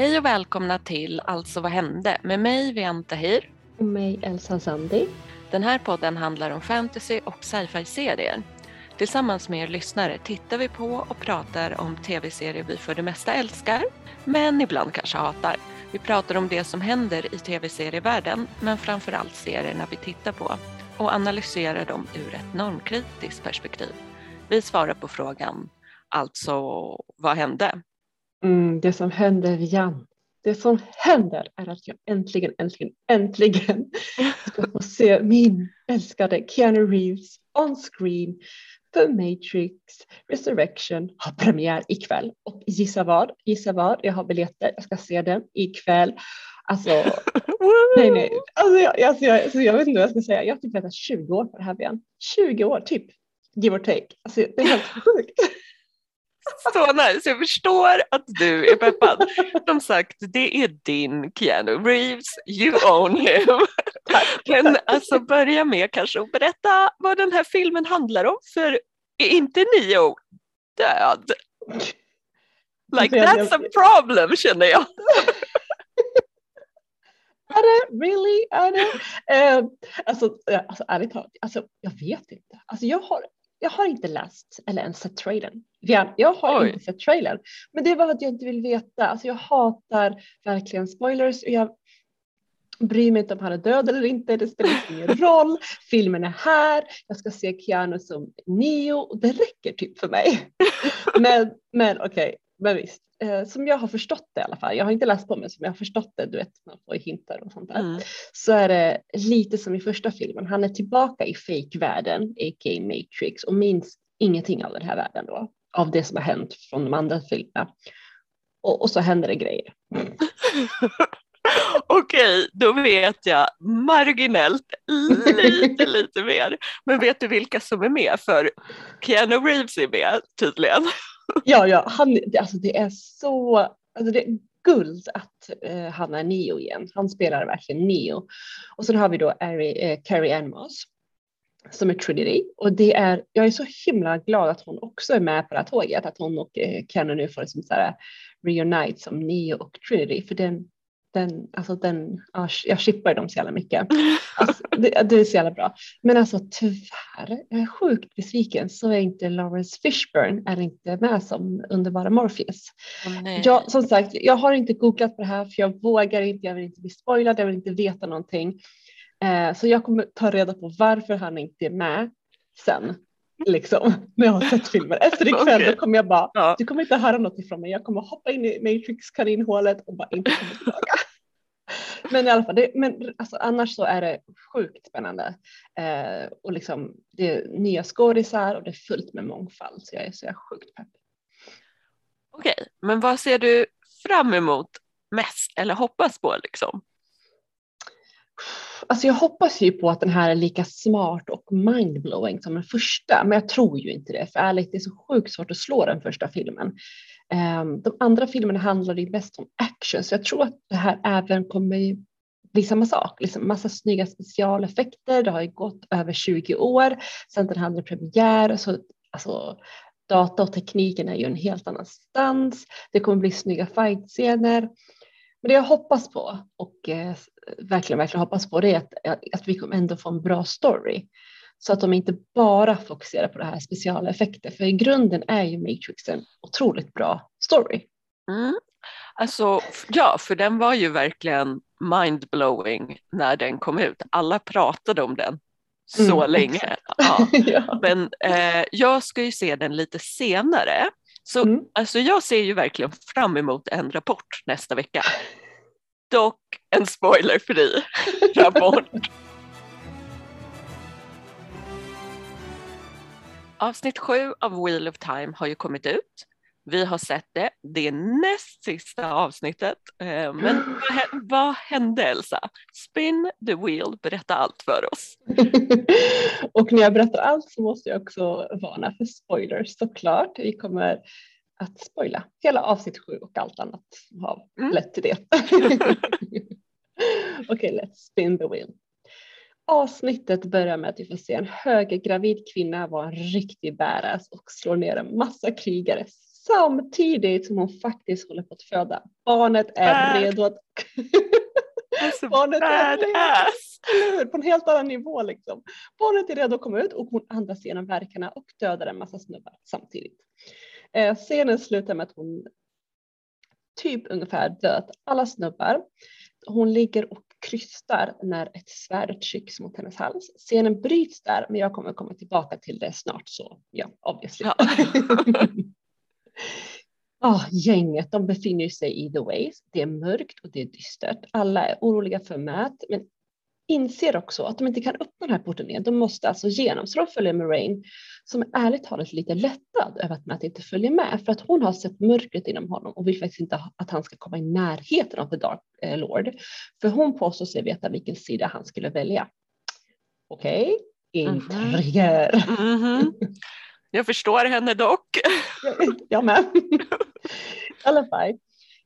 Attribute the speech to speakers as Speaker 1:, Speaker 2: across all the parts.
Speaker 1: Hej och välkomna till Alltså vad hände med mig Vian Tahir.
Speaker 2: Och mig Elsa Sandi.
Speaker 1: Den här podden handlar om fantasy och sci-fi-serier. Tillsammans med er lyssnare tittar vi på och pratar om tv-serier vi för det mesta älskar, men ibland kanske hatar. Vi pratar om det som händer i tv-serievärlden, men framför allt serierna vi tittar på och analyserar dem ur ett normkritiskt perspektiv. Vi svarar på frågan, alltså vad hände?
Speaker 2: Mm, det som händer Jan, det som händer är att jag äntligen, äntligen, äntligen ska få se min älskade Keanu Reeves on screen för Matrix Resurrection har premiär ikväll. Och gissa vad? Gissa vad? Jag har biljetter. Jag ska se den ikväll. Alltså, nej, nej. Alltså, jag, alltså, jag, alltså, jag vet inte vad jag ska säga. Jag har typ väntat 20 år på det här ben. 20 år typ, give or take. Alltså, det är helt sjukt.
Speaker 1: Så nice, jag förstår att du är peppad. Som sagt, det är din Keanu Reeves, you own him. Men alltså börja med kanske att berätta vad den här filmen handlar om, för är inte Neo död? Like that's a problem känner jag.
Speaker 2: Är det really? Är det? Uh, alltså, alltså ärligt talat, alltså, jag vet inte. Alltså, jag, har, jag har inte läst eller ens sett trailern. Jag har Oj. inte sett trailern, men det är bara att jag inte vill veta. Alltså, jag hatar verkligen spoilers. Jag bryr mig inte om han är död eller inte. Det spelar ingen roll. Filmen är här. Jag ska se Keanu som Neo och det räcker typ för mig. men men okej, okay. Men visst eh, som jag har förstått det i alla fall, jag har inte läst på men som jag har förstått det, du vet man får hintar och sånt där, mm. så är det lite som i första filmen, han är tillbaka i fake-världen, a.k.a. Matrix och minns ingenting av den här världen då, av det som har hänt från de andra filmerna. Och, och så händer det grejer.
Speaker 1: Okej, då vet jag marginellt lite, lite mer. Men vet du vilka som är med? För Keanu Reeves är med tydligen
Speaker 2: ja, ja, han, alltså det är så, alltså det är guld att eh, han är Neo igen. Han spelar verkligen Neo. Och sen har vi då Ari, eh, Carrie Ann Moss som är Trinity och det är, jag är så himla glad att hon också är med på det här tåget, att hon och eh, Kenny nu får liksom så här reunite som Neo och Trinity för den, den, alltså den, ja, jag chippar dem så jävla mycket. Alltså, det, det, är så jävla bra. Men alltså tyvärr, jag är sjukt besviken så är inte Lawrence Fishburne är inte med som underbara Morpheus. Oh, jag, som sagt, jag har inte googlat på det här för jag vågar inte, jag vill inte bli spoilad, jag vill inte veta någonting. Eh, så jag kommer ta reda på varför han inte är med sen liksom när jag har sett filmen. Efter ikväll okay. kommer jag bara, ja. du kommer inte höra något ifrån mig, jag kommer hoppa in i Matrix kaninhålet och bara inte komma tillbaka. men i alla fall, det, men alltså, annars så är det sjukt spännande eh, och liksom det är nya skådisar och det är fullt med mångfald så jag är så jag är sjukt pepp.
Speaker 1: Okej, okay, men vad ser du fram emot mest eller hoppas på liksom?
Speaker 2: Alltså jag hoppas ju på att den här är lika smart och mindblowing som den första, men jag tror ju inte det. För ärligt, det är så sjukt svårt att slå den första filmen. Ehm, de andra filmerna handlar ju mest om action, så jag tror att det här även kommer bli samma sak. Liksom massa snygga specialeffekter. Det har ju gått över 20 år sedan den hade premiär. Så, alltså, data och tekniken är ju en helt annanstans. Det kommer bli snygga fightscener. Men det jag hoppas på och eh, verkligen, verkligen hoppas på det är att, att vi kommer ändå få en bra story. Så att de inte bara fokuserar på det här speciala effekter. För i grunden är ju Matrix en otroligt bra story.
Speaker 1: Mm. Alltså, ja, för den var ju verkligen mindblowing när den kom ut. Alla pratade om den så mm, länge. Ja. ja. Men eh, jag ska ju se den lite senare. Så mm. alltså, jag ser ju verkligen fram emot en rapport nästa vecka. Dock en spoilerfri rapport. Avsnitt sju av Wheel of Time har ju kommit ut. Vi har sett det. Det är näst sista avsnittet. Eh, men vad, hände Elsa? Spin the wheel, berätta allt för oss.
Speaker 2: och när jag berättar allt så måste jag också varna för spoilers såklart. Vi kommer att spoila hela avsnitt sju och allt annat som har mm. lett till det. Okej, okay, let's spin the wheel. Avsnittet börjar med att vi får se en höggravid kvinna vara en riktig bäras och slår ner en massa krigare samtidigt som hon faktiskt håller på att föda. Barnet är
Speaker 1: Bad.
Speaker 2: redo att...
Speaker 1: Alltså,
Speaker 2: Barnet är hur? På en helt annan nivå liksom. Barnet är redo att komma ut och hon andas genom verkarna och dödar en massa snubbar samtidigt. Eh, scenen slutar med att hon typ ungefär dödat alla snubbar. Hon ligger och krystar när ett svärd trycks mot hennes hals. Scenen bryts där men jag kommer komma tillbaka till det snart så ja, obviously.
Speaker 1: Ja.
Speaker 2: Ah, gänget de befinner sig i The Ways. Det är mörkt och det är dystert. Alla är oroliga för Matt men inser också att de inte kan öppna den här porten igen. De måste alltså igenom. Så de följer Moraine som är ärligt talat lite lättad över att Matt inte följer med för att hon har sett mörkret inom honom och vill faktiskt inte att han ska komma i närheten av The Dark eh, Lord. För hon påstår sig veta vilken sida han skulle välja. Okej,
Speaker 1: Mhm.
Speaker 2: intriger.
Speaker 1: Mhm. Jag förstår henne dock.
Speaker 2: Jag med. I alla fall,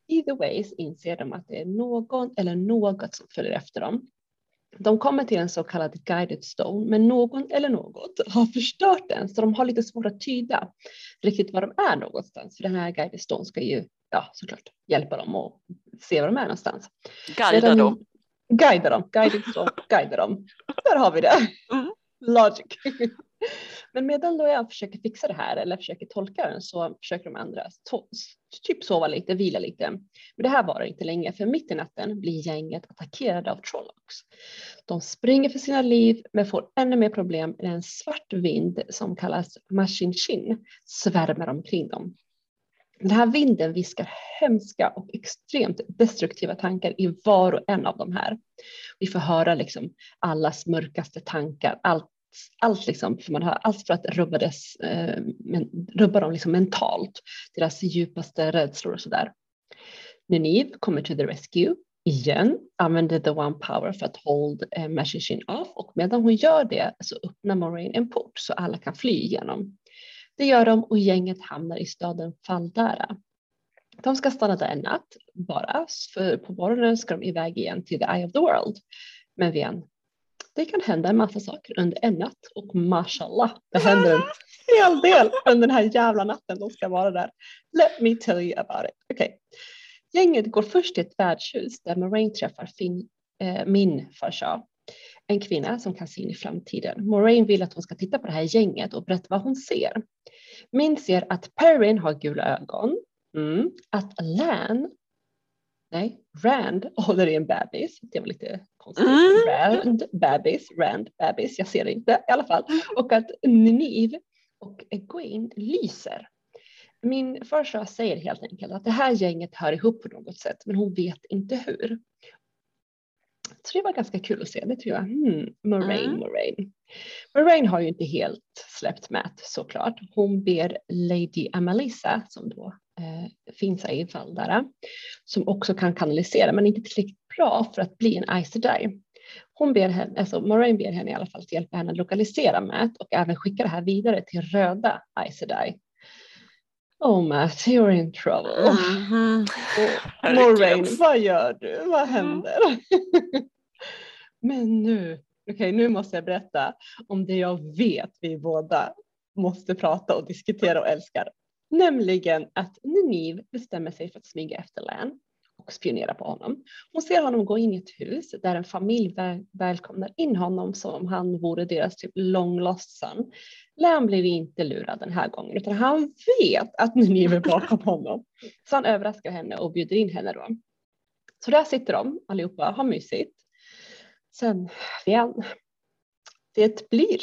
Speaker 2: i The Ways inser de att det är någon eller något som följer efter dem. De kommer till en så kallad guided stone, men någon eller något har förstört den, så de har lite svårt att tyda riktigt var de är någonstans. För den här guided stone ska ju, ja såklart, hjälpa dem att se var de är någonstans.
Speaker 1: Guida
Speaker 2: Redan-
Speaker 1: dem.
Speaker 2: Guida dem, guided stone, guida dem. Där har vi det.
Speaker 1: Mm.
Speaker 2: Logic. Men medan då jag försöker fixa det här eller försöker tolka den så försöker de andra to- typ sova lite, vila lite. Men det här varar inte länge för mitt i natten blir gänget attackerade av Trollocs. De springer för sina liv men får ännu mer problem när en svart vind som kallas Mashinshin svärmar omkring dem. Den här vinden viskar hemska och extremt destruktiva tankar i var och en av de här. Vi får höra liksom allas mörkaste tankar, allt, allt liksom, för man har allt för att rubba, dess, eh, men, rubba dem liksom mentalt, deras djupaste rädslor och sådär. Nynaeve kommer till the rescue igen, använder the one power för att hold eh, machine off och medan hon gör det så öppnar Moraine en port så alla kan fly igenom. Det gör de och gänget hamnar i staden Faldara. De ska stanna där en natt bara, för på morgonen ska de iväg igen till the eye of the world. Men igen, det kan hända en massa saker under en natt och mashallah, det händer en hel del under den här jävla natten de ska vara där. Let me tell you about it. Okay. Gänget går först till ett värdshus där Moraine träffar Finn, eh, min farsa. En kvinna som kan se in i framtiden. Moraine vill att hon ska titta på det här gänget och berätta vad hon ser. Min ser att Perrin har gula ögon. Mm. Att Lan, nej, Rand håller i en bebis. Det var lite konstigt.
Speaker 1: Mm.
Speaker 2: Rand, bebis, Rand, bebis. Jag ser det inte i alla fall. Och att Nynaeve och Egwene lyser. Min farsa säger helt enkelt att det här gänget hör ihop på något sätt, men hon vet inte hur. Så det var ganska kul att se, det tror jag. Hmm, Moraine,
Speaker 1: Mm.
Speaker 2: Moraine. Moraine har ju inte helt släppt Matt såklart. Hon ber Lady Amalisa, som då eh, finns i Valdara, som också kan kanalisera, men inte tillräckligt bra för att bli en Aes. Hon ber henne, alltså Moraine ber henne i alla fall att hjälpa henne att lokalisera Matt och även skicka det här vidare till röda Aes. Oh Matt, you're in trouble.
Speaker 1: Mhm.
Speaker 2: Och
Speaker 1: Verkligen.
Speaker 2: Moraine, vad gör du? Vad
Speaker 1: Mm.
Speaker 2: händer? Men nu, okej nu måste jag berätta om det jag vet vi båda måste prata och diskutera och älskar. Nämligen att Nynaeve bestämmer sig för att smyga efter Lan och spionera på honom. Hon ser honom gå in i ett hus där en familj väl- välkomnar in honom som om han vore deras typ long lost son. Lan blir inte lurad den här gången utan han vet att Nynaeve är bakom honom. Så han överraskar henne och bjuder in henne då. Så där sitter de allihopa, har mysigt. Sen, igen, det blir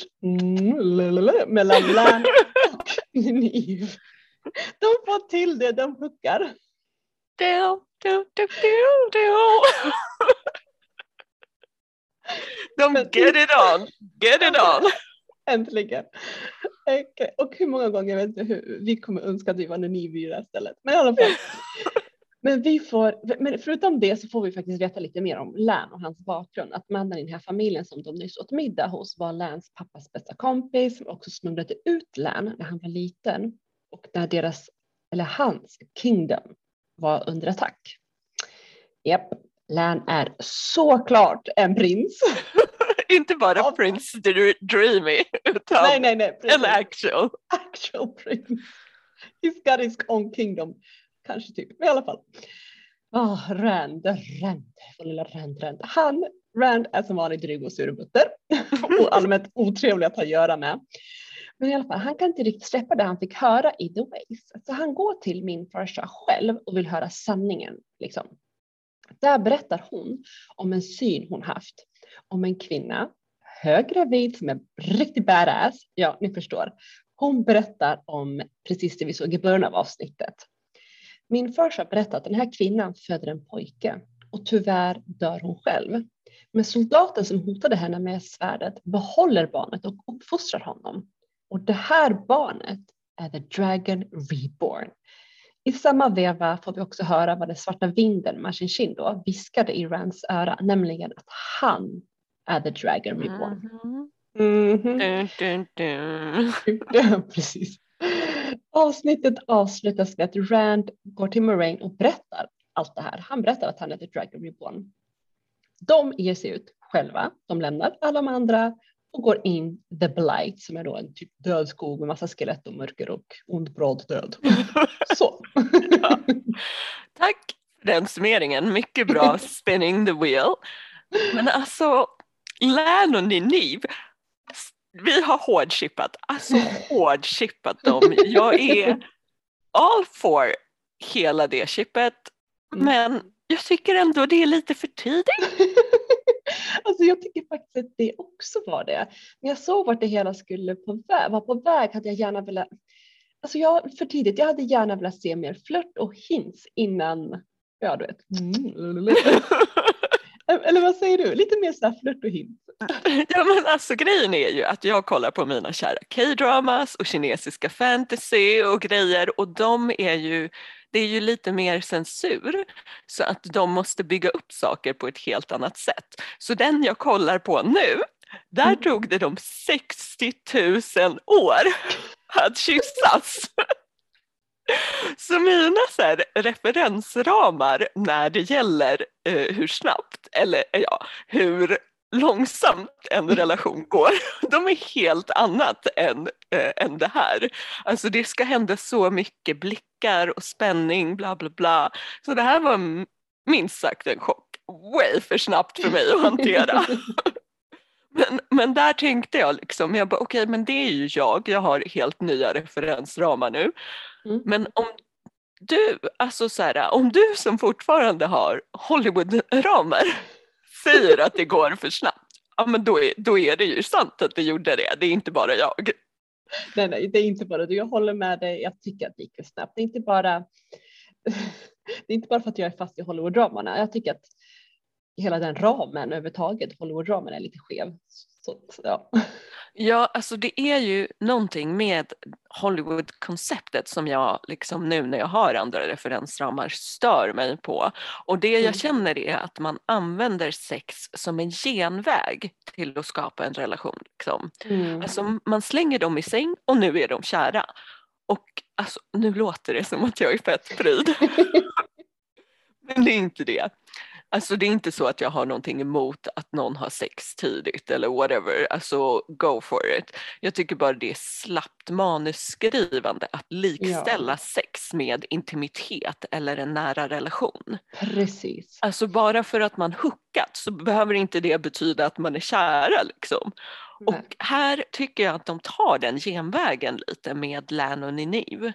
Speaker 2: mellan Lan och Nynaeve. De får till det, de hookar.
Speaker 1: Do, do, do, do, do. De get it on, get it on.
Speaker 2: Äntligen. Och hur många gånger, jag vet inte hur, vi kommer önska att vi var Nynaeve i det här stället. Men i alla fall. Men, vi får, men förutom det så får vi faktiskt veta lite mer om Lan och hans bakgrund. Att mannen i den här familjen som de nyss åt middag hos var Lans pappas bästa kompis som också smugglade ut Lan när han var liten. Och när deras, eller hans, kingdom var under attack. Japp, Lan är såklart en prins.
Speaker 1: Inte bara
Speaker 2: Ja.
Speaker 1: Prince Dr- Dreamy utan
Speaker 2: nej, nej, nej.
Speaker 1: en actual.
Speaker 2: actual prins. He's got his own kingdom. Kanske typ, men i alla fall. Oh, Rand, Rand, vår lilla Rand, Rand. Han, Rand är som vanligt dryg och surbutter och allmänt otrevlig att ha att göra med. Men i alla fall, han kan inte riktigt släppa det han fick höra i The Ways. Så han går till min farsa själv och vill höra sanningen. Liksom. Där berättar hon om en syn hon haft om en kvinna, höggravid som är riktigt badass. Ja, ni förstår. Hon berättar om precis det vi såg i början av avsnittet. Min farsa berättar att den här kvinnan föder en pojke och tyvärr dör hon själv. Men soldaten som hotade henne med svärdet behåller barnet och uppfostrar honom. Och det här barnet är The Dragon Reborn. I samma veva får vi också höra vad den svarta vinden, Marcin Shin då, viskade i Rands öra, nämligen att han är The Dragon Reborn. Mm -hmm. dun, dun, dun. precis. Avsnittet avslutas med att Rand går till Moraine och berättar allt det här. Han berättar att han är The Dragon Reborn. De ger sig ut själva. De lämnar alla de andra och går in The Blight som är då en typ död skog med massa skelett och mörker och ond bråd död. Så.
Speaker 1: ja. Tack för den summeringen, mycket bra spinning the wheel. Men alltså, Län och Ninive, vi har hårdchippat, alltså hårdchippat dem. Jag är all for hela det chippet, men jag tycker ändå det är lite för tidigt.
Speaker 2: Alltså jag tycker faktiskt att det också var det. När jag såg vart det hela skulle på väg, var på väg hade jag gärna velat, alltså jag, för tidigt, jag hade gärna velat se mer flört och hints innan, ja du vet. Mm. Eller vad säger du? Lite mer sådär flört och hint.
Speaker 1: Ja men alltså grejen är ju att jag kollar på mina kära K-dramas och kinesiska fantasy och grejer och de är ju det är ju lite mer censur så att de måste bygga upp saker på ett helt annat sätt. Så den jag kollar på nu, där mm. tog det dem 60 000 år att kyssas. Så mina så här, referensramar när det gäller eh, hur snabbt eller ja, hur långsamt en relation går, de är helt annat än, äh, än det här. Alltså det ska hända så mycket blickar och spänning, bla bla bla. Så det här var minst sagt en chock. Way för snabbt för mig att hantera. men, men där tänkte jag liksom, jag bara okej okay, men det är ju jag, jag har helt nya referensramar nu. Mm. Men om du, alltså så här, om du som fortfarande har Hollywood-ramar säger att det går för snabbt, ja men då är, då är det ju sant att det gjorde det, det är inte bara jag.
Speaker 2: Nej, nej, det är inte bara du. Jag håller med dig. Jag tycker att det gick för snabbt. Det är inte bara, det är inte bara för att jag är fast i Hollywood-ramarna, Jag tycker att hela den ramen överhuvudtaget, Hollywood-ramen är lite skev. Så, ja.
Speaker 1: Ja, alltså det är ju någonting med Hollywood-konceptet som jag liksom nu när jag har andra referensramar stör mig på. Och det jag mm. känner är att man använder sex som en genväg till att skapa en relation. Liksom. Mm. Alltså man slänger dem i säng och nu är de kära. Och alltså, nu låter det som att jag är fett pryd. Men det är inte det. Alltså det är inte så att jag har någonting emot att någon har sex tidigt eller whatever, alltså go for it. Jag tycker bara det är slappt manusskrivande att likställa ja. sex med intimitet eller en nära relation.
Speaker 2: Precis.
Speaker 1: Alltså bara för att man hookat så behöver inte det betyda att man är kära liksom. Nej. Och här tycker jag att de tar den genvägen lite med Län och Ninive.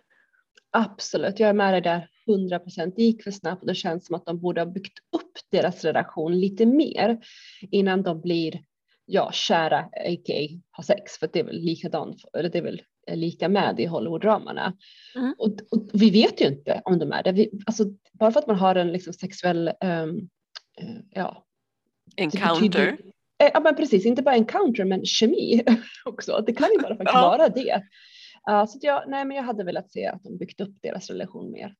Speaker 2: Absolut, jag är med dig där 100 procent. Det gick för snabbt och det känns som att de borde ha byggt upp deras relation lite mer innan de blir ja, kära, a.k.a. ha sex, för det är väl likadant, eller det är väl lika med i Hollywood-dramarna. Mm. Och, och, vi vet ju inte om de är det. Vi, alltså, bara för att man har en liksom, sexuell, um, uh, ja.
Speaker 1: Encounter.
Speaker 2: Eh, ja men precis, inte bara encounter men kemi också. Det kan ju bara faktiskt ja. vara det. Uh, så jag, nej, men jag hade velat se att de byggt upp deras relation mer.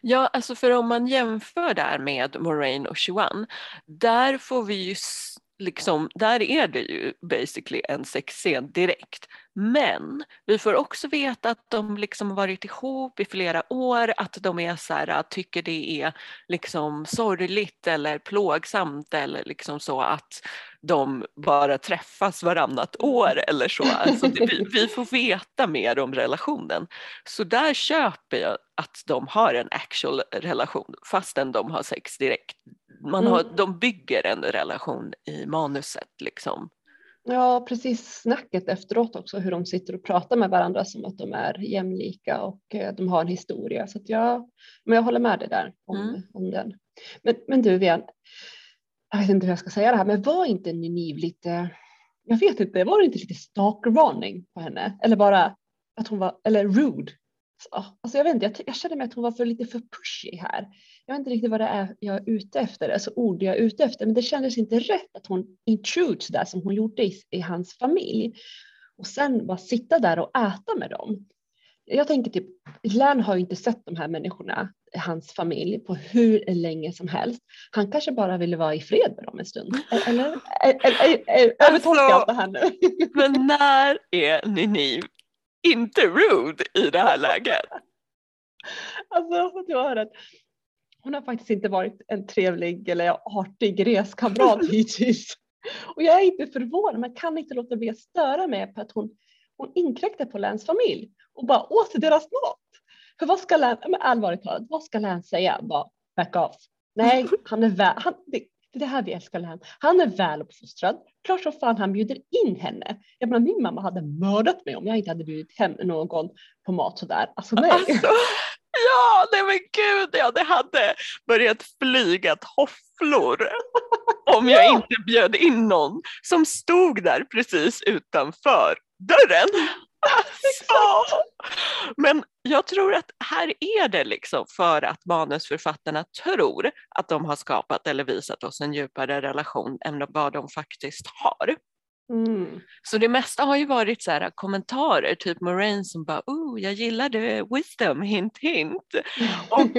Speaker 1: Ja, alltså för om man jämför där med Moraine och Chuan, där får vi ju liksom, där är det ju basically en sexscen direkt. Men vi får också veta att de liksom varit ihop i flera år, att de är så här, tycker det är liksom sorgligt eller plågsamt eller liksom så att de bara träffas varannat år eller så. Alltså det, vi, vi, får veta mer om relationen. Så där köper jag att de har en actual relation fastän de har sex direkt. Man har, mm. De bygger en relation i manuset liksom.
Speaker 2: Ja, precis snacket efteråt också, hur de sitter och pratar med varandra som att de är jämlika och eh, de har en historia. Så jag, men jag håller med dig där om, mm. om den. Men, men du, Vian, jag vet inte hur jag ska säga det här, men var inte Ninive lite, jag vet inte, var det inte lite stalkervarning på henne? Eller bara att hon var, eller rude? Alltså jag vet inte, jag, jag kände mig att hon var för lite för pushy här. Jag vet inte riktigt vad det är jag är ute efter, alltså ord jag är ute efter, men det kändes inte rätt att hon intrudes där som hon gjorde i, i hans familj. Och sen bara sitta där och äta med dem. Jag tänker typ, Lan har ju inte sett de här människorna hans familj på hur länge som helst. Han kanske bara ville vara i fred med dem en stund. Eller, övertolkar jag det här nu?
Speaker 1: Men när är Ninive inte rude i det här läget?
Speaker 2: Alltså, jag har rätt. Hon har faktiskt inte varit en trevlig eller artig reskamrat hittills. Och jag är inte förvånad, men kan inte låta bli att störa mig på att hon, hon inkräktar på Läns familj och bara åt deras mat. För vad ska Län, men allvarligt talat, vad ska Län säga? Bara back off. Nej, han är väl, han, det, det är det här vi älskar Län. Han är väluppfostrad. Klart som fan han bjuder in henne. Jag menar min mamma hade mördat mig om jag inte hade bjudit hem någon på mat sådär. Alltså nej. Alltså,
Speaker 1: ja, nej men gud ja, det hade börjat flyga tofflor om jag inte bjöd in någon som stod där precis utanför dörren. Alltså. Men jag tror att här är det liksom för att manusförfattarna tror att de har skapat eller visat oss en djupare relation än vad de faktiskt har. Mm. Så det mesta har ju varit så här, kommentarer, typ Moraine som bara oh, jag gillade wisdom, hint hint. Och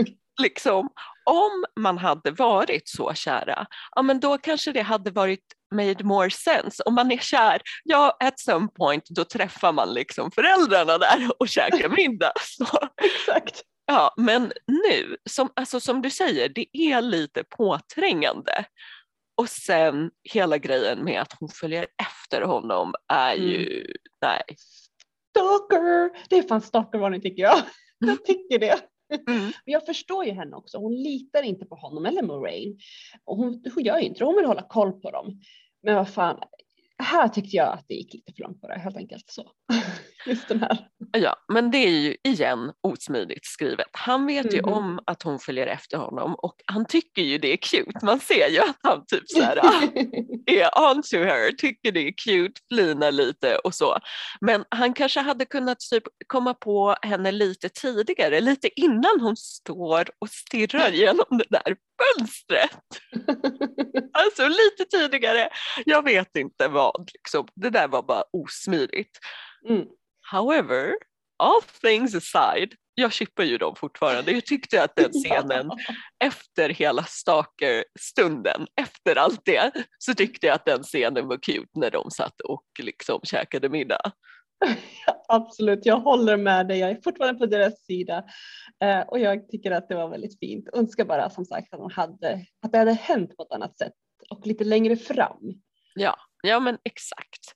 Speaker 1: liksom, om man hade varit så kära, ja men då kanske det hade varit made more sense. Om man är kär, ja at some point då träffar man liksom föräldrarna där och käkar middag.
Speaker 2: Exakt.
Speaker 1: Ja, men nu, som, alltså, som du säger, det är lite påträngande. Och sen hela grejen med att hon följer efter honom är ju, mm. nej.
Speaker 2: Stalker! Det är fan stalkervarning tycker jag. Jag tycker det. Mm. Men jag förstår ju henne också. Hon litar inte på honom eller Moraine. Och hon, hon gör ju inte det. Hon vill hålla koll på dem. Men vad fan, här tyckte jag att det gick lite för långt det helt enkelt. Så. Just den här.
Speaker 1: Ja, men det är ju igen osmidigt skrivet. Han vet mm. ju mhm. om att hon följer efter honom och han tycker ju det är cute. Man ser ju att han typ så här, är on to her, tycker det är cute, flinar lite och så. Men han kanske hade kunnat typ komma på henne lite tidigare, lite innan hon står och stirrar genom det där fönstret. alltså lite tidigare, jag vet inte vad, liksom. det där var bara osmidigt. Mm. However, all things aside, jag chippar ju dem fortfarande. Jag tyckte att den scenen efter hela stalker-stunden, efter allt det, så tyckte jag att den scenen var cute när de satt och liksom käkade middag.
Speaker 2: Absolut, jag håller med dig. Jag är fortfarande på deras sida eh, och jag tycker att det var väldigt fint. Önskar bara som sagt att, de hade, att det hade hänt på ett annat sätt och lite längre fram.
Speaker 1: Ja, ja men exakt.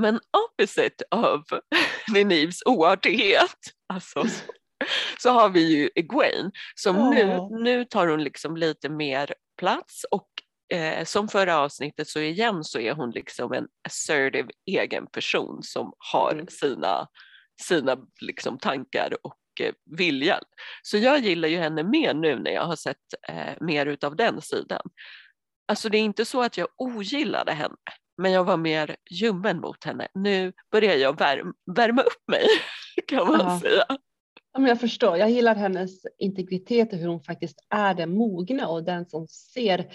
Speaker 1: Men opposite of Ninives oartighet, alltså, så, så har vi ju Egwene som oh. nu, nu tar hon liksom lite mer plats och eh, som förra avsnittet så igen så är hon liksom en assertive egen person som har mm. sina, sina liksom tankar och eh, vilja. Så jag gillar ju henne mer nu när jag har sett eh, mer utav den sidan. Alltså det är inte så att jag ogillade henne men jag var mer ljummen mot henne. Nu börjar jag värma, värma upp mig kan man ja. säga.
Speaker 2: Ja, men jag förstår, jag gillar hennes integritet och hur hon faktiskt är den mogna och den som ser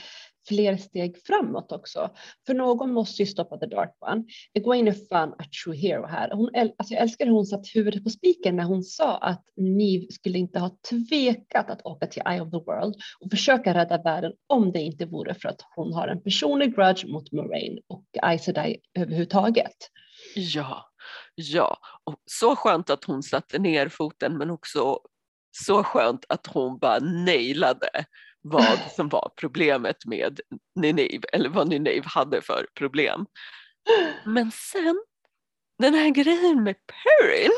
Speaker 2: fler steg framåt också. För någon måste ju stoppa the dark one. Egwene är fan a true hero här. Hon, alltså jag älskar hur hon satt huvudet på spiken när hon sa att ni skulle inte ha tvekat att åka till Eye of the World och försöka rädda världen om det inte vore för att hon har en personlig grudge mot Moraine och Aes Sedai överhuvudtaget.
Speaker 1: Ja, ja, och så skönt att hon satte ner foten men också så skönt att hon bara nailade vad som var problemet med Nineve eller vad Nineve hade för problem. Men sen den här grejen med Perrin.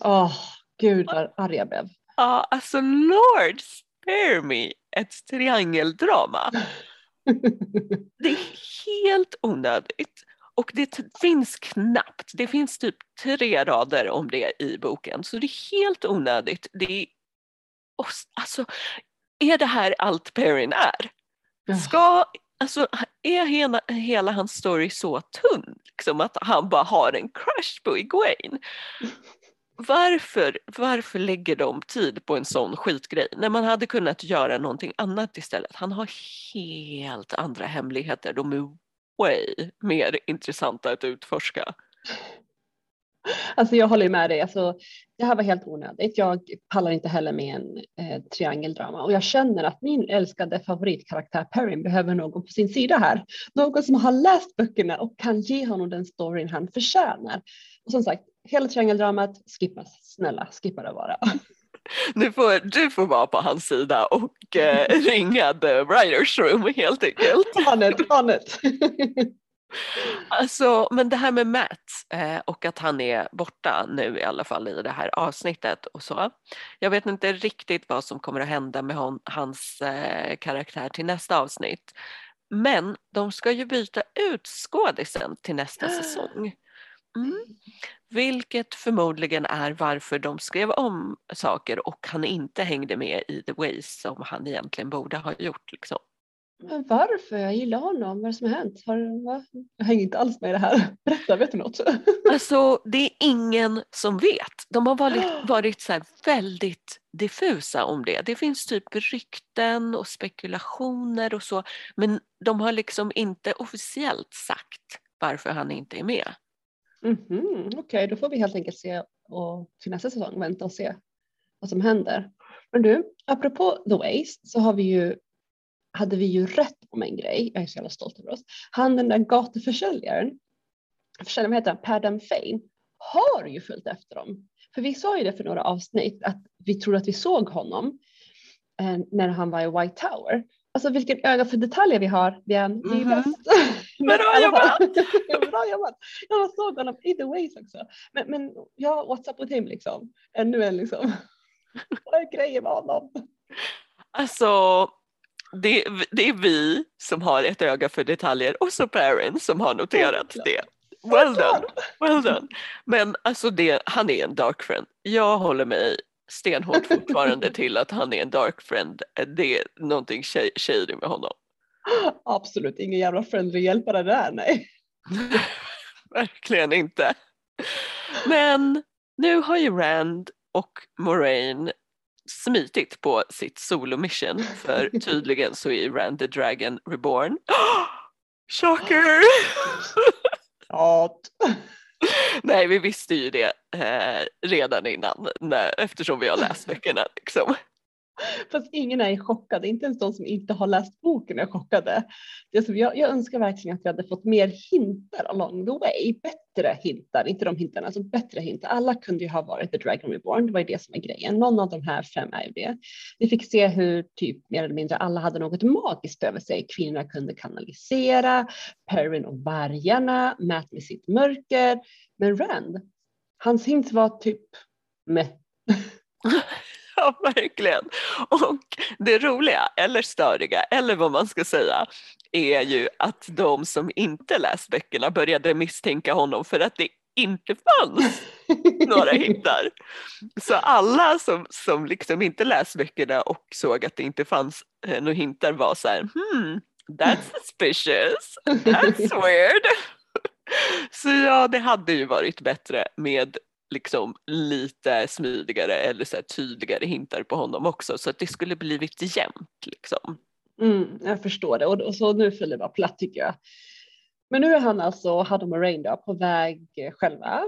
Speaker 2: Åh, oh, gud vad arg jag blev.
Speaker 1: Ja, alltså Lord spare me ett triangeldrama. Det är helt onödigt. Och det finns knappt, det finns typ tre rader om det i boken så det är helt onödigt. Det är, alltså, är det här allt Perrin är? Ska, alltså, är hela, hela hans story så tunn liksom, att han bara har en crush på Egwene? Varför, varför lägger de tid på en sån skitgrej när man hade kunnat göra någonting annat istället? Han har helt andra hemligheter, de är way mer intressanta att utforska.
Speaker 2: Alltså jag håller med dig. Alltså, det här var helt onödigt. Jag pallar inte heller med en eh, triangeldrama och jag känner att min älskade favoritkaraktär Perrin behöver någon på sin sida här. Någon som har läst böckerna och kan ge honom den storyn han förtjänar. Och som sagt, hela triangeldramat skippas. Snälla, skippa det bara.
Speaker 1: Nu får, du får vara på hans sida och eh, ringa the writers room helt enkelt.
Speaker 2: On it, on it.
Speaker 1: Alltså, men det här med Matt eh, och att han är borta nu i alla fall i det här avsnittet och så. Jag vet inte riktigt vad som kommer att hända med hon, hans eh, karaktär till nästa avsnitt. Men de ska ju byta ut skådisen till nästa säsong. Mm. Vilket förmodligen är varför de skrev om saker och han inte hängde med i The Ways som han egentligen borde ha gjort. Liksom.
Speaker 2: Men varför? Jag gillar honom. Vad är det som har hänt? Har, va? Jag hänger inte alls med i det här. Berätta, vet du något?
Speaker 1: Alltså det är ingen som vet. De har varit, varit så väldigt diffusa om det. Det finns typ rykten och spekulationer och så men de har liksom inte officiellt sagt varför han inte är med.
Speaker 2: Mm -hmm. Okej, okay, då får vi helt enkelt se och till nästa säsong vänta och se vad som händer. Men du, apropå The Ways så har vi ju hade vi ju rätt om en grej. Jag är så jävla stolt över oss. Han den där gatuförsäljaren, försäljaren heter Padam Fane, har ju följt efter dem. För vi sa ju det för några avsnitt att vi trodde att vi såg honom eh, när han var i White Tower. Alltså vilken öga för detaljer vi har, Diane. Det är mm -hmm. bäst.
Speaker 1: Bra
Speaker 2: jobbat! Bra jobbat! Jag såg honom i the ways också. Men, men ja, what's up with him liksom? Ännu en liksom. Vad är grejen med honom?
Speaker 1: Alltså det, det, är vi som har ett öga för detaljer och så parents som har noterat det. Well done, well done. Men alltså det, han är en dark friend. Jag håller mig stenhårt fortfarande till att han är en dark friend. Det är någonting shady med honom.
Speaker 2: Absolut ingen jävla friendly hjälpare där, nej.
Speaker 1: Verkligen inte. Men nu har ju Rand och Moraine smitit på sitt solomission för tydligen så är Rand the Dragon reborn. Shocker! Nej, vi visste ju det eh, redan innan när, eftersom vi har läst böckerna. Liksom.
Speaker 2: Fast ingen är chockad, inte ens de som inte har läst boken är chockade. Det som jag, jag önskar verkligen att vi hade fått mer hintar along the way, bättre hintar, inte de hintarna, alltså bättre hintar. Alla kunde ju ha varit The Dragon Reborn, det var ju det som är grejen. Någon av de här fem är ju det. Vi fick se hur typ mer eller mindre alla hade något magiskt över sig. Kvinnorna kunde kanalisera, Perrin och vargarna, Matt med sitt mörker. Men Rand, hans hint var typ med.
Speaker 1: Ja, verkligen. Och det roliga, eller störiga, eller vad man ska säga, är ju att de som inte läst böckerna började misstänka honom för att det inte fanns några hintar. Så alla som, som liksom inte läst böckerna och såg att det inte fanns eh, några hintar var så här, hmm, that's suspicious, that's weird. Så ja, det hade ju varit bättre med liksom lite smidigare eller så tydligare hintar på honom också så att det skulle blivit jämnt. Liksom.
Speaker 2: Mm, jag förstår det och, och så nu föll det bara platt tycker jag. Men nu är han alltså, Haddon och Rain då, på väg själva.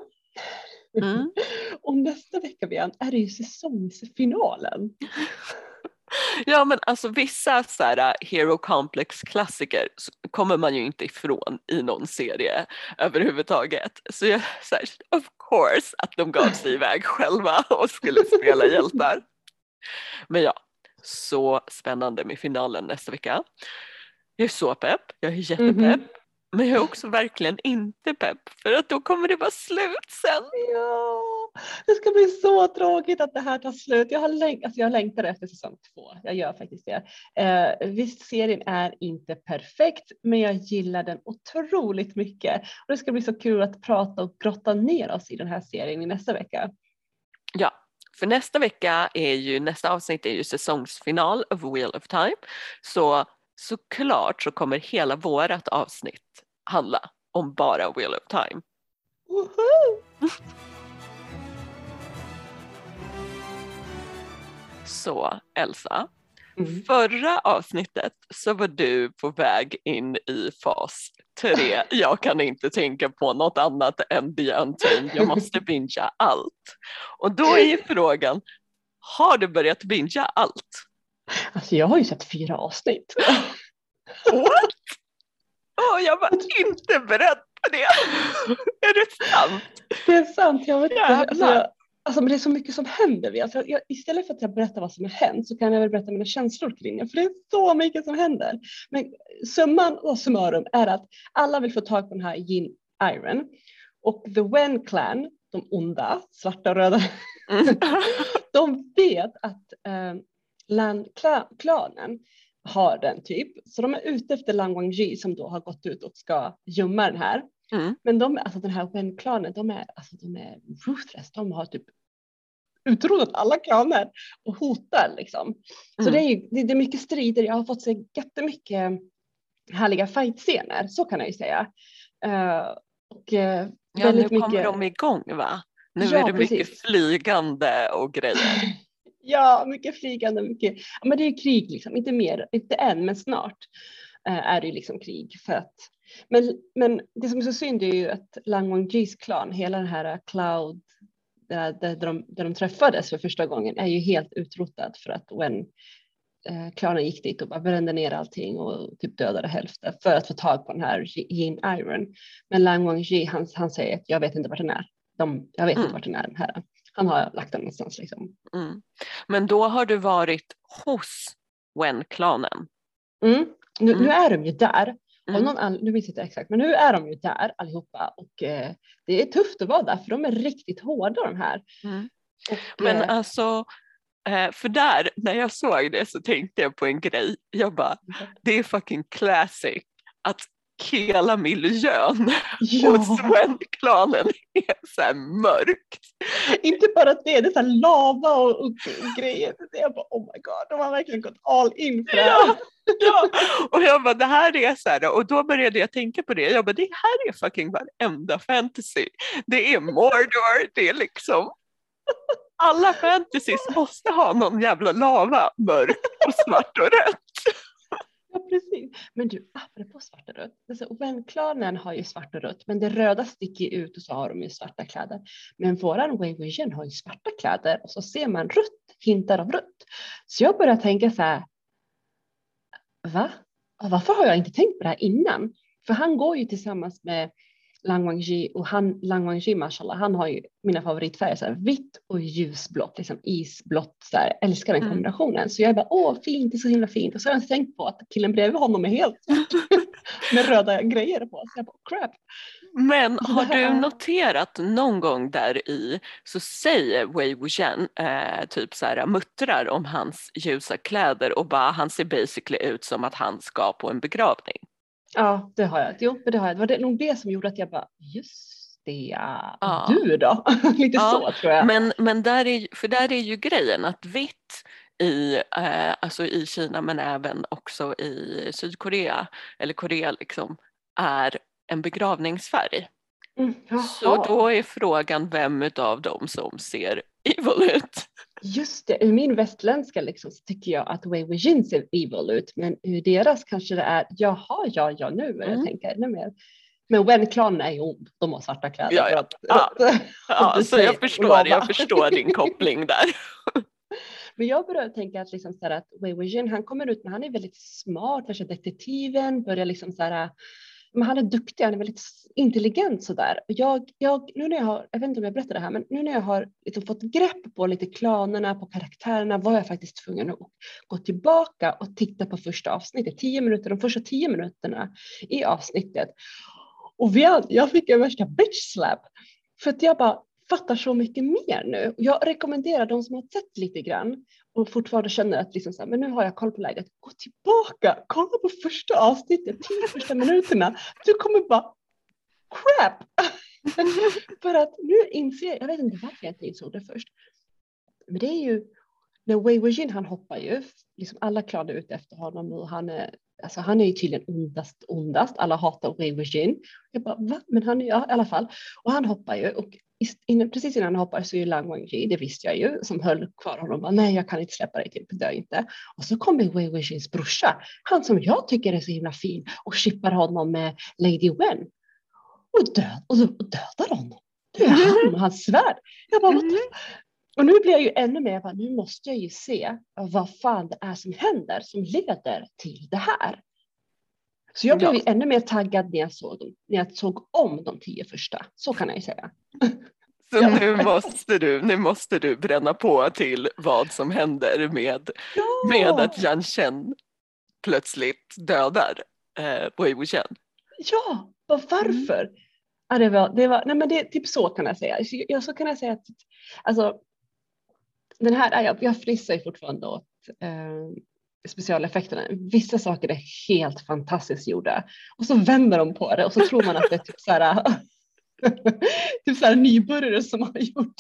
Speaker 1: Mm.
Speaker 2: och nästa vecka Bian, är det ju säsongsfinalen.
Speaker 1: Ja men alltså vissa så här, äh, hero complex klassiker kommer man ju inte ifrån i någon serie överhuvudtaget. Så jag så här, of course att de gav sig iväg själva och skulle spela hjältar. Men ja, så spännande med finalen nästa vecka. Jag är så pepp, jag är jättepepp.
Speaker 2: Mhm.
Speaker 1: Men jag är också verkligen inte pepp för att då kommer det vara slut sen.
Speaker 2: Ja, det ska bli så tråkigt att det här tar slut. Jag, har läng- alltså jag längtar efter säsong två. Jag gör faktiskt det. Eh, visst, serien är inte perfekt, men jag gillar den otroligt mycket. Och det ska bli så kul att prata och grotta ner oss i den här serien i nästa vecka.
Speaker 1: Ja, för nästa vecka är ju, nästa avsnitt är ju säsongsfinal of Wheel of Time. Så såklart så kommer hela vårat avsnitt handla om bara Wheel of Time.
Speaker 2: Woho!
Speaker 1: Så Elsa,
Speaker 2: Mm.
Speaker 1: förra avsnittet så var du på väg in i fas 3. Jag kan inte tänka på något annat än The Untamed. Jag måste bingea allt. Och då är ju frågan, har du börjat bingea allt?
Speaker 2: Alltså jag har ju sett fyra avsnitt.
Speaker 1: What? Åh, jag var inte beredd på det. Är det sant?
Speaker 2: Det är sant. Jag vet, inte. alltså, alltså, men det är så mycket som händer. Alltså, jag, istället för att jag berättar vad som har hänt så kan jag väl berätta mina känslor kring det. För det är så mycket som händer. Men summan och summarum är att alla vill få tag på den här Yin Iron. Och The Wen Clan, de onda, svarta och röda,
Speaker 1: Mm.
Speaker 2: de vet att eh, Lan-klanen har den typ. Så de är ute efter Lang Wangji som då har gått ut och ska gömma den här.
Speaker 1: Mm.
Speaker 2: Men de, alltså den här Wen-klanen, de är, alltså de är ruthless. De har typ utrotat alla klaner och hotar liksom. Så
Speaker 1: Mm.
Speaker 2: det är, det, det är mycket strider. Jag har fått se jättemycket härliga fightscener, så kan jag ju säga. Eh, och uh,
Speaker 1: Ja, nu
Speaker 2: väldigt
Speaker 1: kommer
Speaker 2: mycket.
Speaker 1: de igång va? Nu
Speaker 2: Ja,
Speaker 1: är det mycket
Speaker 2: precis.
Speaker 1: flygande och grejer.
Speaker 2: Ja, mycket flygande, mycket. Ja, men det är krig liksom, inte mer, inte än, men snart är det ju liksom krig för att. Men, men det som är så synd är ju att Lang Wangjis klan, hela den här Cloud, där, där, de, där de träffades för första gången, är ju helt utrotad för att Wen eh, klanen gick dit och bara brände ner allting och typ dödade hälften för att få tag på den här Yin Iron. Men Lang Wangji, han, han säger att jag vet inte vart den är. De, jag vet
Speaker 1: Mm.
Speaker 2: inte vart den är den här. Han har lagt den någonstans liksom.
Speaker 1: Mm. Men då har du varit hos Wen-klanen.
Speaker 2: Mm. Nu,
Speaker 1: Mm.
Speaker 2: nu är de ju där.
Speaker 1: Mm.
Speaker 2: någon an- nu minns jag inte exakt, men nu är de ju där allihopa och eh, det är tufft att vara där för de är riktigt hårda de här.
Speaker 1: Mm.
Speaker 2: Och,
Speaker 1: Men
Speaker 2: eh,
Speaker 1: alltså, eh, för där, när jag såg det så tänkte jag på en grej. Jag bara, det är fucking classic att hela miljön hos
Speaker 2: ja,
Speaker 1: Wen-klanen är så mörkt.
Speaker 2: inte bara det, det är så lava och, och grejer. Är bara oh my god, de har verkligen gått all in för det här.
Speaker 1: Ja, ja. Och jag bara, det här är så här, och då började jag tänka på det. Jag bara, det här är fucking varenda fantasy. Det är Mordor, det är liksom alla fantasies måste ha någon jävla lava, mörkt och svart och rött.
Speaker 2: Ja, precis. Men du, apropå svart och rött. Alltså, Wen-klanen har ju svart och rött, men det röda sticker ut och så har de ju svarta kläder. Men våran Way Vision har ju svarta kläder och så ser man rött, hintar av rött. Så jag börjar tänka så här. Va? Varför har jag inte tänkt på det här innan? För han går ju tillsammans med Lang Wangji och han, Lang Wangji, mashallah, han har ju mina favoritfärger, så här, vitt och ljusblått, liksom isblått, så här, älskar den
Speaker 1: Mm.
Speaker 2: kombinationen. Så jag bara, åh fint, det är så himla fint. Och så har jag inte tänkt på att killen bredvid honom är helt med röda grejer på. Så jag bara, crap.
Speaker 1: Men har
Speaker 2: här
Speaker 1: du noterat någon gång där i så säger Wei Wuxian eh, typ så här muttrar om hans ljusa kläder och bara han ser basically ut som att han ska på en begravning.
Speaker 2: Ja, det har jag. Jo, det har jag. Det var det, nog det som gjorde att jag bara, just det, ja. Du då? Lite
Speaker 1: Ja,
Speaker 2: så tror jag.
Speaker 1: Men, men där är, för där är ju grejen att vitt i, eh, alltså i Kina men även också i Sydkorea eller Korea liksom är en begravningsfärg.
Speaker 2: Mm,
Speaker 1: Så då är frågan vem utav dem som ser evil ut.
Speaker 2: Just det, ur min västländska liksom, så tycker jag att Wei Weijin ser evil ut, men ur deras kanske det är jaha, ja, ja, nu börjar
Speaker 1: Mm.
Speaker 2: jag tänka ännu mer. Men Wen-klanen är ju ond, de har svarta kläder.
Speaker 1: Ja, ja.
Speaker 2: att-
Speaker 1: Ja. Ja, så jag förstår, jag förstår din koppling där.
Speaker 2: Men jag börjar tänka att, liksom så här att Wei Weijin, han kommer ut, men han är väldigt smart, värsta detektiven, börjar liksom så här, men han är duktig, han är väldigt intelligent sådär. Jag, jag, nu när jag har, jag vet inte om jag berättar det här, men nu när jag har liksom fått grepp på lite klanerna, på karaktärerna, var jag faktiskt tvungen att gå tillbaka och titta på första avsnittet, tio minuter, de första tio minuterna i avsnittet. Och vi, jag fick en värsta bitch slap. För att jag bara fattar så mycket mer nu. Jag rekommenderar de som har sett lite grann och fortfarande känner att liksom så här, men nu har jag koll på läget. Gå tillbaka, kolla på första avsnittet, tio första minuterna. Du kommer bara crap. För att nu inser jag, jag vet inte varför jag inte insåg det först. Men det är ju när Wei Wujin han hoppar ju, liksom alla klarade ut efter honom och han är, alltså han är ju tydligen ondast, ondast. Alla hatar Wei Wujin. Jag bara, va? Men han är, ja, i alla fall. Och han hoppar ju och innan, precis innan han hoppar så är ju Lang Wangji, det visste jag ju, som höll kvar honom. Bara, Nej, jag kan inte släppa dig, typ, dö inte. Och så kommer Wei Weijins brorsa, han som jag tycker är så himla fin och chippar honom med Lady Wen. Och, död, och, och dödar honom. Det är han och hans svärd. Jag bara, the och nu blir jag ju ännu mer, jag bara, nu måste jag ju se vad fan det är som händer som leder till det här. Så jag blev
Speaker 1: Ja.
Speaker 2: ännu mer taggad när jag, såg dem, när jag såg om de tio första. Så kan jag ju säga.
Speaker 1: Så
Speaker 2: Ja.
Speaker 1: nu måste du, nu måste du bränna på till vad som händer med,
Speaker 2: Ja!
Speaker 1: med att Yan Chen plötsligt dödar eh, Wei Wuxian.
Speaker 2: Ja, varför? Ja, det var, det var, nej men det, typ så kan jag säga. Ja, så kan jag säga att alltså, den här, ja, jag, jag frissar ju fortfarande åt eh, specialeffekterna. Vissa saker är helt fantastiskt gjorda och så vänder de på det och så tror man att det är typ så här, typ så här nybörjare som har gjort.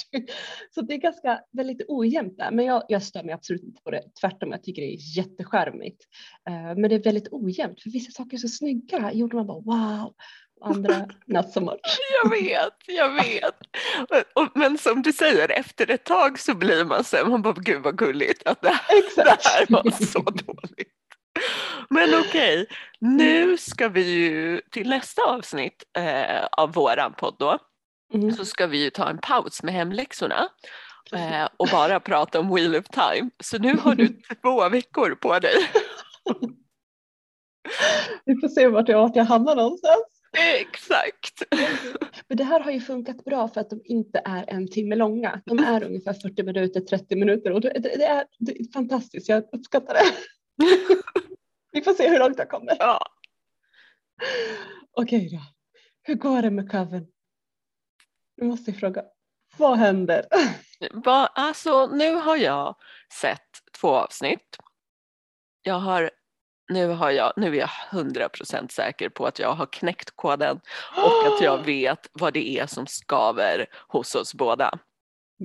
Speaker 2: Så det är ganska väldigt ojämnt där, men jag, jag stör mig absolut inte på det. Tvärtom, jag tycker det är jätteskärmigt. Eh, men det är väldigt ojämnt, för vissa saker är så snygga. Gjorde man bara wow, andra not so much.
Speaker 1: Jag vet, jag vet. Och, men som du säger, efter ett tag så blir man så här, man bara gud vad gulligt att det det här var så dåligt. Men okej, nu ska vi ju till nästa avsnitt eh, av våran podd då,
Speaker 2: Mm.
Speaker 1: så ska vi ju ta en paus med hemläxorna eh, och bara prata om Wheel of Time. Så nu har du två veckor på dig.
Speaker 2: Vi får se vart jag, vart jag hamnar någonstans.
Speaker 1: Exakt.
Speaker 2: Men det här har ju funkat bra för att de inte är en timme långa. De är ungefär 40 minuter, 30 minuter och det, det, är, det är fantastiskt. Jag uppskattar det. Vi får se hur långt jag kommer.
Speaker 1: Ja.
Speaker 2: Okej då. Hur går det med Coven? Nu måste jag fråga. Vad händer?
Speaker 1: Va, alltså, nu har jag sett två avsnitt. Jag har, nu, har jag, nu är jag 100% säker på att jag har knäckt koden och att jag vet vad det är som skaver hos oss båda.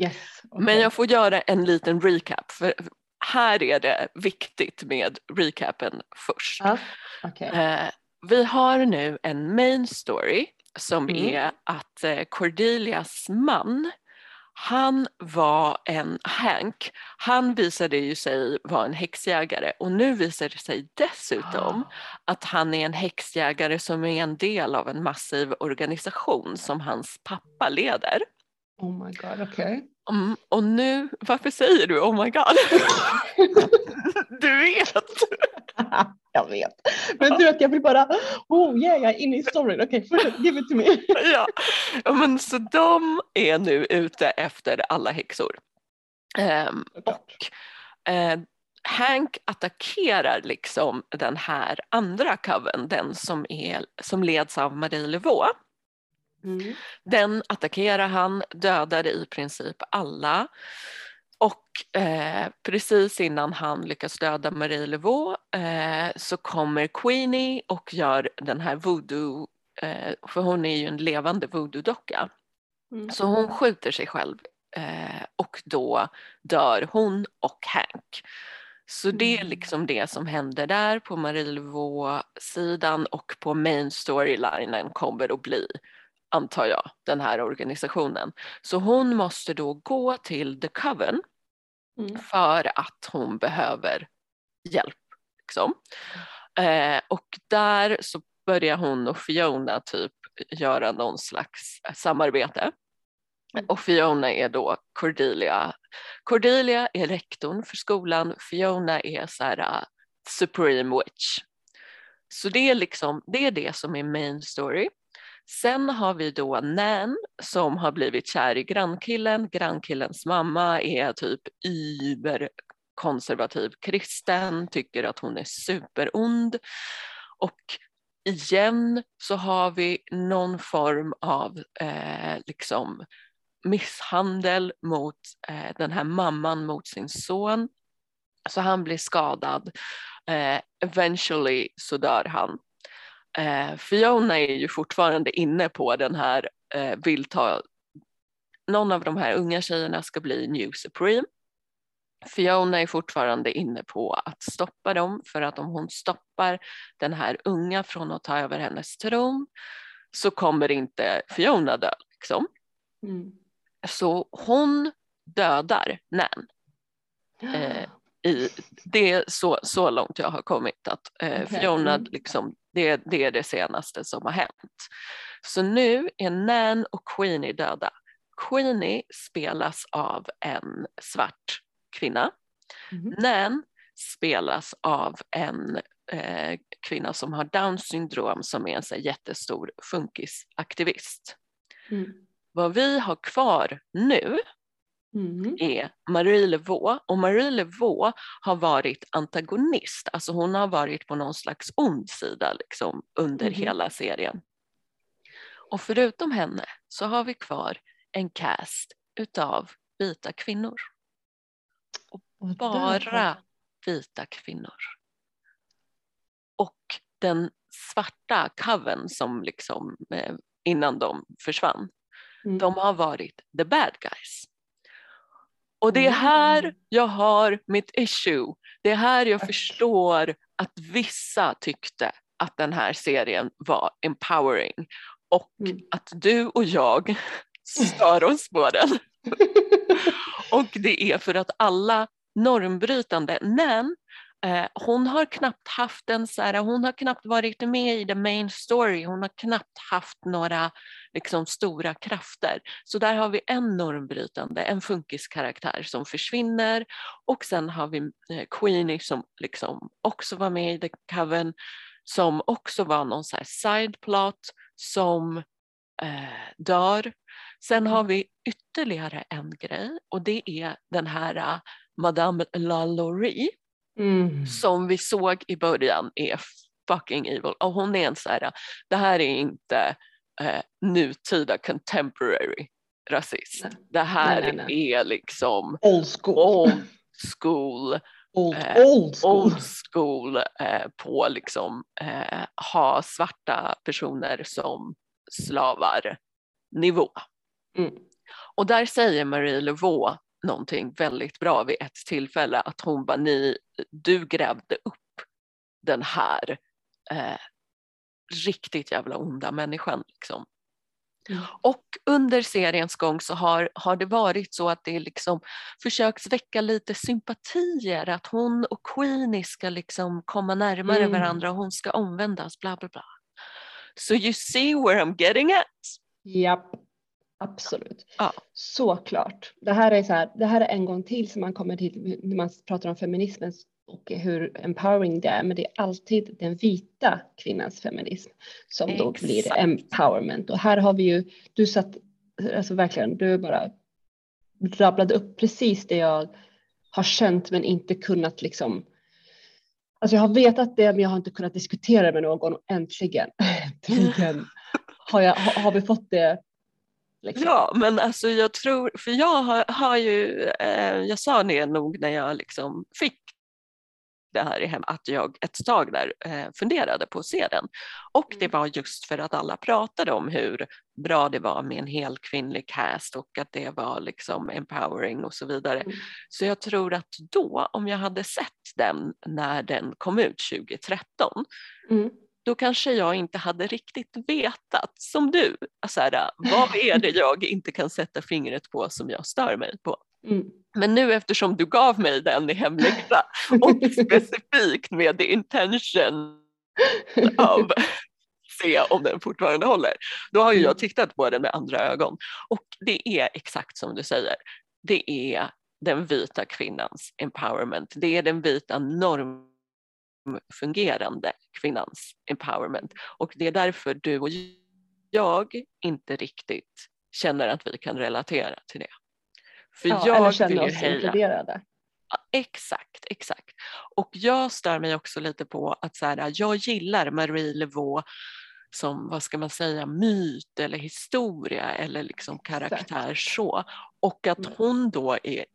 Speaker 2: Yes. okej.
Speaker 1: Men jag får göra en liten recap för här är det viktigt med recapen först.
Speaker 2: Ja, okej.
Speaker 1: Eh, vi har nu en main story som
Speaker 2: Mm.
Speaker 1: är att eh, Cordelias man, han var en Hank. Han visade ju sig vara en häxjägare och nu visar det sig dessutom att han är en häxjägare som är en del av en massiv organisation som hans pappa leder.
Speaker 2: Oh my god, okej.
Speaker 1: Mm, och nu, varför säger du oh my god? du vet!
Speaker 2: jag vet. Men du vet, jag vill bara, oh yeah, jag är inne i storyn. Okej, fortsätt, give it to me.
Speaker 1: ja. ja, men så de är nu ute efter alla häxor. Ehm, och eh, Hank attackerar liksom den här andra coven, den som, är, som leds av Marie Levaux.
Speaker 2: Mm.
Speaker 1: Den attackerar han, dödar i princip alla. Och eh, precis innan han lyckas döda Marie Levaux eh, så kommer Queenie och gör den här voodoo, eh, för hon är ju en levande voodoo-docka.
Speaker 2: Mm.
Speaker 1: Så hon skjuter sig själv eh, och då dör hon och Hank. Så det är
Speaker 2: Mm.
Speaker 1: liksom det som händer där på Marie Levaux-sidan och på main storylinen kommer att bli, antar jag, den här organisationen. Så hon måste då gå till The Coven mm. för att hon behöver hjälp. Liksom. Eh, och där så börjar hon och Fiona typ göra någon slags samarbete. Mm. Och Fiona är då Cordelia. Cordelia är rektorn för skolan, Fiona är så här, uh, Supreme Witch. Så det är, liksom, det är det som är main story. Sen har vi då Nan som har blivit kär i grannkillen. Grannkillens mamma är typ überkonservativ kristen, tycker att hon är superond. Och igen så har vi någon form av eh, liksom misshandel mot eh, den här mamman mot sin son. Så han blir skadad. Eh, eventually så dör han. Eh, Fiona är ju fortfarande inne på den här, eh, vill ta, någon av de här unga tjejerna ska bli New Supreme. Fiona är fortfarande inne på att stoppa dem för att om hon stoppar den här unga från att ta över hennes tron så kommer inte Fiona dö. Liksom. Mm. Så hon dödar Nan. Eh, i, det är så, så långt jag har kommit att eh, okay. Fiona, mm. liksom, det, det är det senaste som har hänt. Så nu är Nan och Queenie döda. Queenie spelas av en svart kvinna. Mm. Nan spelas av en eh, kvinna som har down syndrom som är en så jättestor funkisaktivist. Mm. Vad vi har kvar nu mm. är Marie Levaux och Marie Levaux har varit antagonist, alltså hon har varit på någon slags ond sida liksom, under mm. hela serien. Och förutom henne så har vi kvar en cast utav vita kvinnor. Och bara vita kvinnor. Och den svarta coven som liksom eh, innan de försvann, mm. de har varit the bad guys. Och det är här mm. jag har mitt issue. Det är här jag förstår att vissa tyckte att den här serien var empowering och mm. att du och jag stör oss på den. och det är för att alla normbrytande, men hon har knappt haft en så här, hon har knappt varit med i the main story, hon har knappt haft några liksom, stora krafter. Så där har vi en normbrytande, en funkiskaraktär som försvinner och sen har vi eh, Queenie som liksom också var med i The Coven som också var någon så här sideplot som eh, dör. Sen har vi ytterligare en grej och det är den här uh, Madame LaLaurie mm. som vi såg i början är fucking evil och hon är en så här, det här är inte eh, nutida contemporary rasism. Nej. Det här nej, nej, är liksom
Speaker 2: old school,
Speaker 1: old school,
Speaker 2: old, eh, old school,
Speaker 1: old school eh, på liksom eh, ha svarta personer som slavar nivå. Mm. Och där säger Marie Levaux någonting väldigt bra vid ett tillfälle att hon bara, ni, du grävde upp den här eh, riktigt jävla onda människan. Liksom. Mm. Och under seriens gång så har, har det varit så att det liksom försöks väcka lite sympatier, att hon och Queenie ska liksom komma närmare mm. varandra och hon ska omvändas, bla bla bla. So you see where I'm getting at?
Speaker 2: Japp, absolut. Ja. Såklart. Det här, är så här, det här är en gång till som man kommer till när man pratar om feminismens och hur empowering det är, men det är alltid den vita kvinnans feminism som Exakt. då blir empowerment. Och här har vi ju, du satt, alltså verkligen, du bara rabblade upp precis det jag har känt men inte kunnat liksom Alltså jag har vetat det men jag har inte kunnat diskutera med någon och äntligen, äntligen har, jag, har vi fått det
Speaker 1: Liksom. Ja, men alltså jag tror, för jag har, har ju, eh, jag sa det nog när jag liksom fick det här i hem, att jag ett tag där eh, funderade på att se den. Och det mm. var just för att alla pratade om hur bra det var med en hel kvinnlig cast och att det var liksom empowering och så vidare. Mm. Så jag tror att då, om jag hade sett den när den kom ut 2013, mm. Då kanske jag inte hade riktigt vetat som du, alltså här, vad är det jag inte kan sätta fingret på som jag stör mig på?
Speaker 2: Mm.
Speaker 1: Men nu eftersom du gav mig den i hemläxa och specifikt med the intention av se om den fortfarande håller. Då har ju jag tittat på den med andra ögon och det är exakt som du säger. Det är den vita kvinnans empowerment. Det är den vita normfungerande kvinnans empowerment och det är därför du och jag inte riktigt känner att vi kan relatera till det. För
Speaker 2: Ja,
Speaker 1: jag
Speaker 2: eller känner oss inkluderade.
Speaker 1: Ja, exakt, exakt. Och jag stör mig också lite på att så här, jag gillar Marie Laveau som, vad ska man säga, myt eller historia eller liksom karaktär så. Och att
Speaker 2: Mm.
Speaker 1: hon då är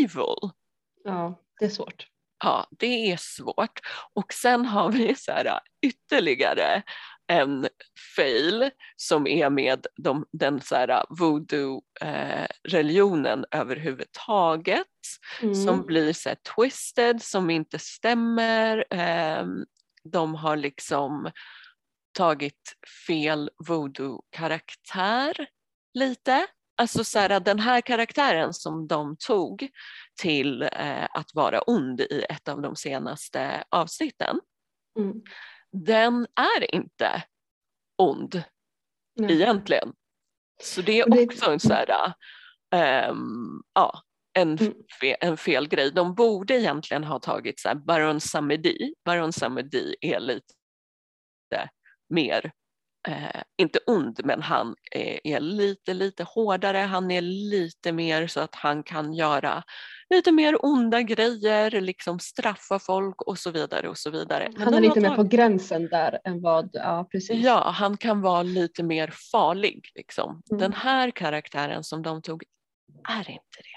Speaker 1: evil.
Speaker 2: Ja, det är svårt.
Speaker 1: Ja, det är svårt. Och sen har vi så här, ytterligare en fail som är med de, den så här, voodoo-religionen överhuvudtaget
Speaker 2: Mm.
Speaker 1: som blir så här, twisted, som inte stämmer. Ehm, de har liksom tagit fel voodoo-karaktär lite. Alltså så här, den här karaktären som de tog till eh, att vara ond i ett av de senaste avsnitten,
Speaker 2: Mm.
Speaker 1: den är inte ond
Speaker 2: Nej.
Speaker 1: egentligen. Så det är också en så här, ehm, ja, en,
Speaker 2: Mm.
Speaker 1: fe, en fel grej. De borde egentligen ha tagit så här, Baron Samedi. Baron Samedi är lite mer, eh, inte ond, men han är, är lite, lite hårdare. Han är lite mer så att han kan göra lite mer onda grejer, liksom straffa folk och så vidare och så vidare. Men
Speaker 2: Han är lite mer på gränsen där än vad, ja precis.
Speaker 1: Ja, han kan vara lite mer farlig. Liksom.
Speaker 2: Mm.
Speaker 1: Den här karaktären som de tog är inte det.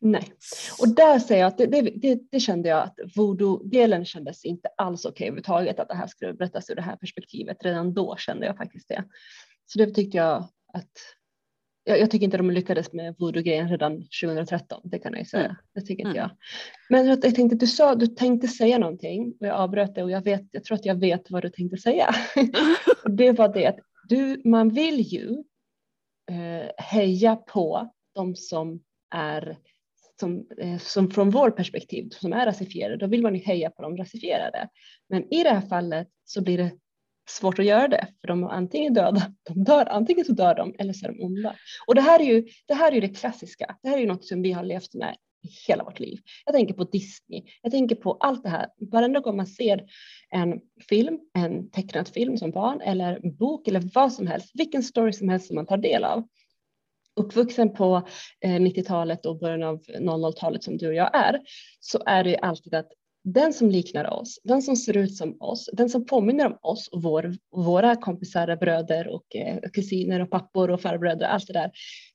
Speaker 2: Nej. Och där säger jag att det, det, det, kände jag att voodoo-delen kändes inte alls okej överhuvudtaget att det här skulle berättas ur det här perspektivet. Redan då kände jag faktiskt det. Så det tyckte jag att jag, jag tycker inte de lyckades med voodoo-grejen redan 2013, det kan jag ju säga.
Speaker 1: Mm.
Speaker 2: Det tycker inte
Speaker 1: Mm.
Speaker 2: jag. Men jag tänkte, du sa, du tänkte säga någonting och jag avbröt det och jag, vet, jag tror att jag vet vad du tänkte säga. Det var det att du, man vill ju eh, heja på de som är som, eh, som från vår perspektiv som är rasifierade, då vill man ju heja på de rasifierade. Men i det här fallet så blir det svårt att göra det, för de är antingen döda, de dör, antingen så dör de eller så är de onda. Och det här är ju det, här är ju det klassiska, det här är ju något som vi har levt med i hela vårt liv. Jag tänker på Disney, jag tänker på allt det här. Varenda gång man ser en film, en tecknad film som barn eller en bok eller vad som helst, vilken story som helst som man tar del av. Uppvuxen på eh, 90-talet och början av 00-talet som du och jag är, så är det alltid att den som liknar oss, den som ser ut som oss, den som påminner om oss och vår, våra kompisar, bröder och eh, kusiner och pappor och farbröder, allt det där,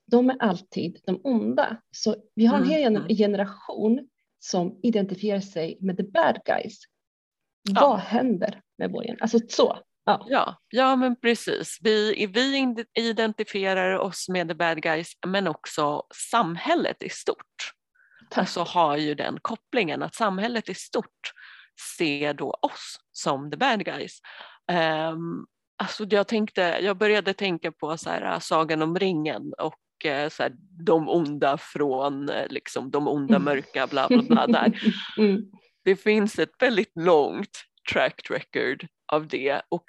Speaker 2: de är alltid de onda. Så vi har en hel
Speaker 1: Mm,
Speaker 2: generation som identifierar sig med the bad guys.
Speaker 1: Ja.
Speaker 2: Vad händer med bojen? Alltså så. Ja.
Speaker 1: Ja, ja men precis. Vi, vi identifierar oss med the bad guys men också samhället i stort. Alltså har ju den kopplingen att samhället i stort ser då oss som the bad guys. Um, alltså jag, tänkte, jag började tänka på så här, Sagan om ringen och eh, så här, de onda från eh, liksom, de onda
Speaker 2: Mm.
Speaker 1: mörka bla bla bla där.
Speaker 2: Mm.
Speaker 1: det finns ett väldigt långt track record av det. Och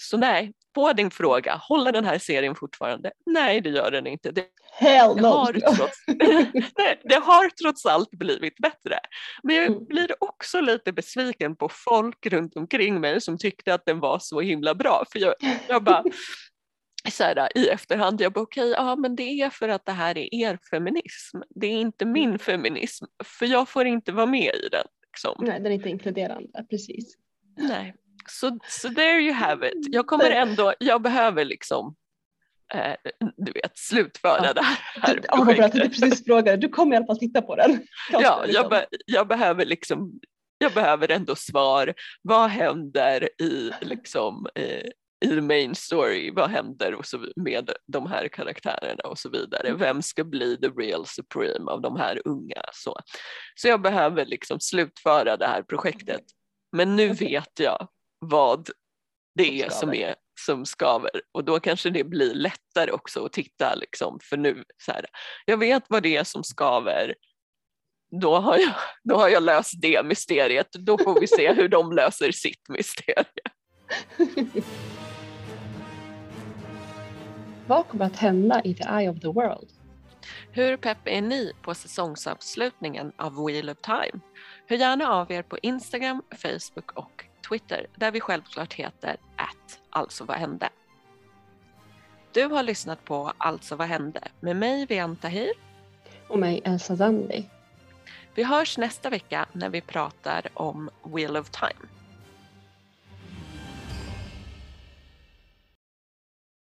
Speaker 1: så nej, på din fråga, håller den här serien fortfarande? Nej, det gör den inte. Det,
Speaker 2: Hell no.
Speaker 1: har, trots, nej, det har trots allt blivit bättre. Men jag
Speaker 2: Mm.
Speaker 1: blir också lite besviken på folk runt omkring mig som tyckte att den var så himla bra. För jag, jag bara, så här, i efterhand, jag bara okej, ja men det är för att det här är er feminism. Det är inte
Speaker 2: Mm.
Speaker 1: min feminism, för jag får inte vara med i den. Liksom.
Speaker 2: Nej, den är inte inkluderande, precis.
Speaker 1: Nej, så så there you have it. Jag kommer ändå, jag behöver liksom, eh, du vet, slutföra
Speaker 2: Ja.
Speaker 1: det här
Speaker 2: ja, vad bra att du
Speaker 1: projektet.
Speaker 2: precis frågade. Du kommer i alla fall titta på den.
Speaker 1: Ja,
Speaker 2: liksom.
Speaker 1: jag, be, jag behöver liksom, jag behöver ändå svar. Vad händer i liksom eh, i main story, vad händer och så, med de här karaktärerna och så vidare.
Speaker 2: Mm.
Speaker 1: Vem ska bli the real supreme av de här unga? Så, så jag behöver liksom slutföra det här projektet. Men nu
Speaker 2: Okej.
Speaker 1: vet jag vad det är som är som skaver och då kanske det blir lättare också att titta liksom för nu. Så här, jag vet vad det är som skaver. Då har, jag, då har jag löst det mysteriet. Då får vi se hur de löser sitt mysterium.
Speaker 2: Vad kommer att hända i The Eye of the World?
Speaker 1: Hur pepp är ni på säsongsavslutningen av Wheel of Time? Hör gärna av er på Instagram, Facebook och Twitter där vi självklart heter att alltså vad hände? Du har lyssnat på Alltså vad hände med mig Vian Tahir
Speaker 2: och mig Elsa Zandi.
Speaker 1: Vi hörs nästa vecka när vi pratar om Wheel of Time.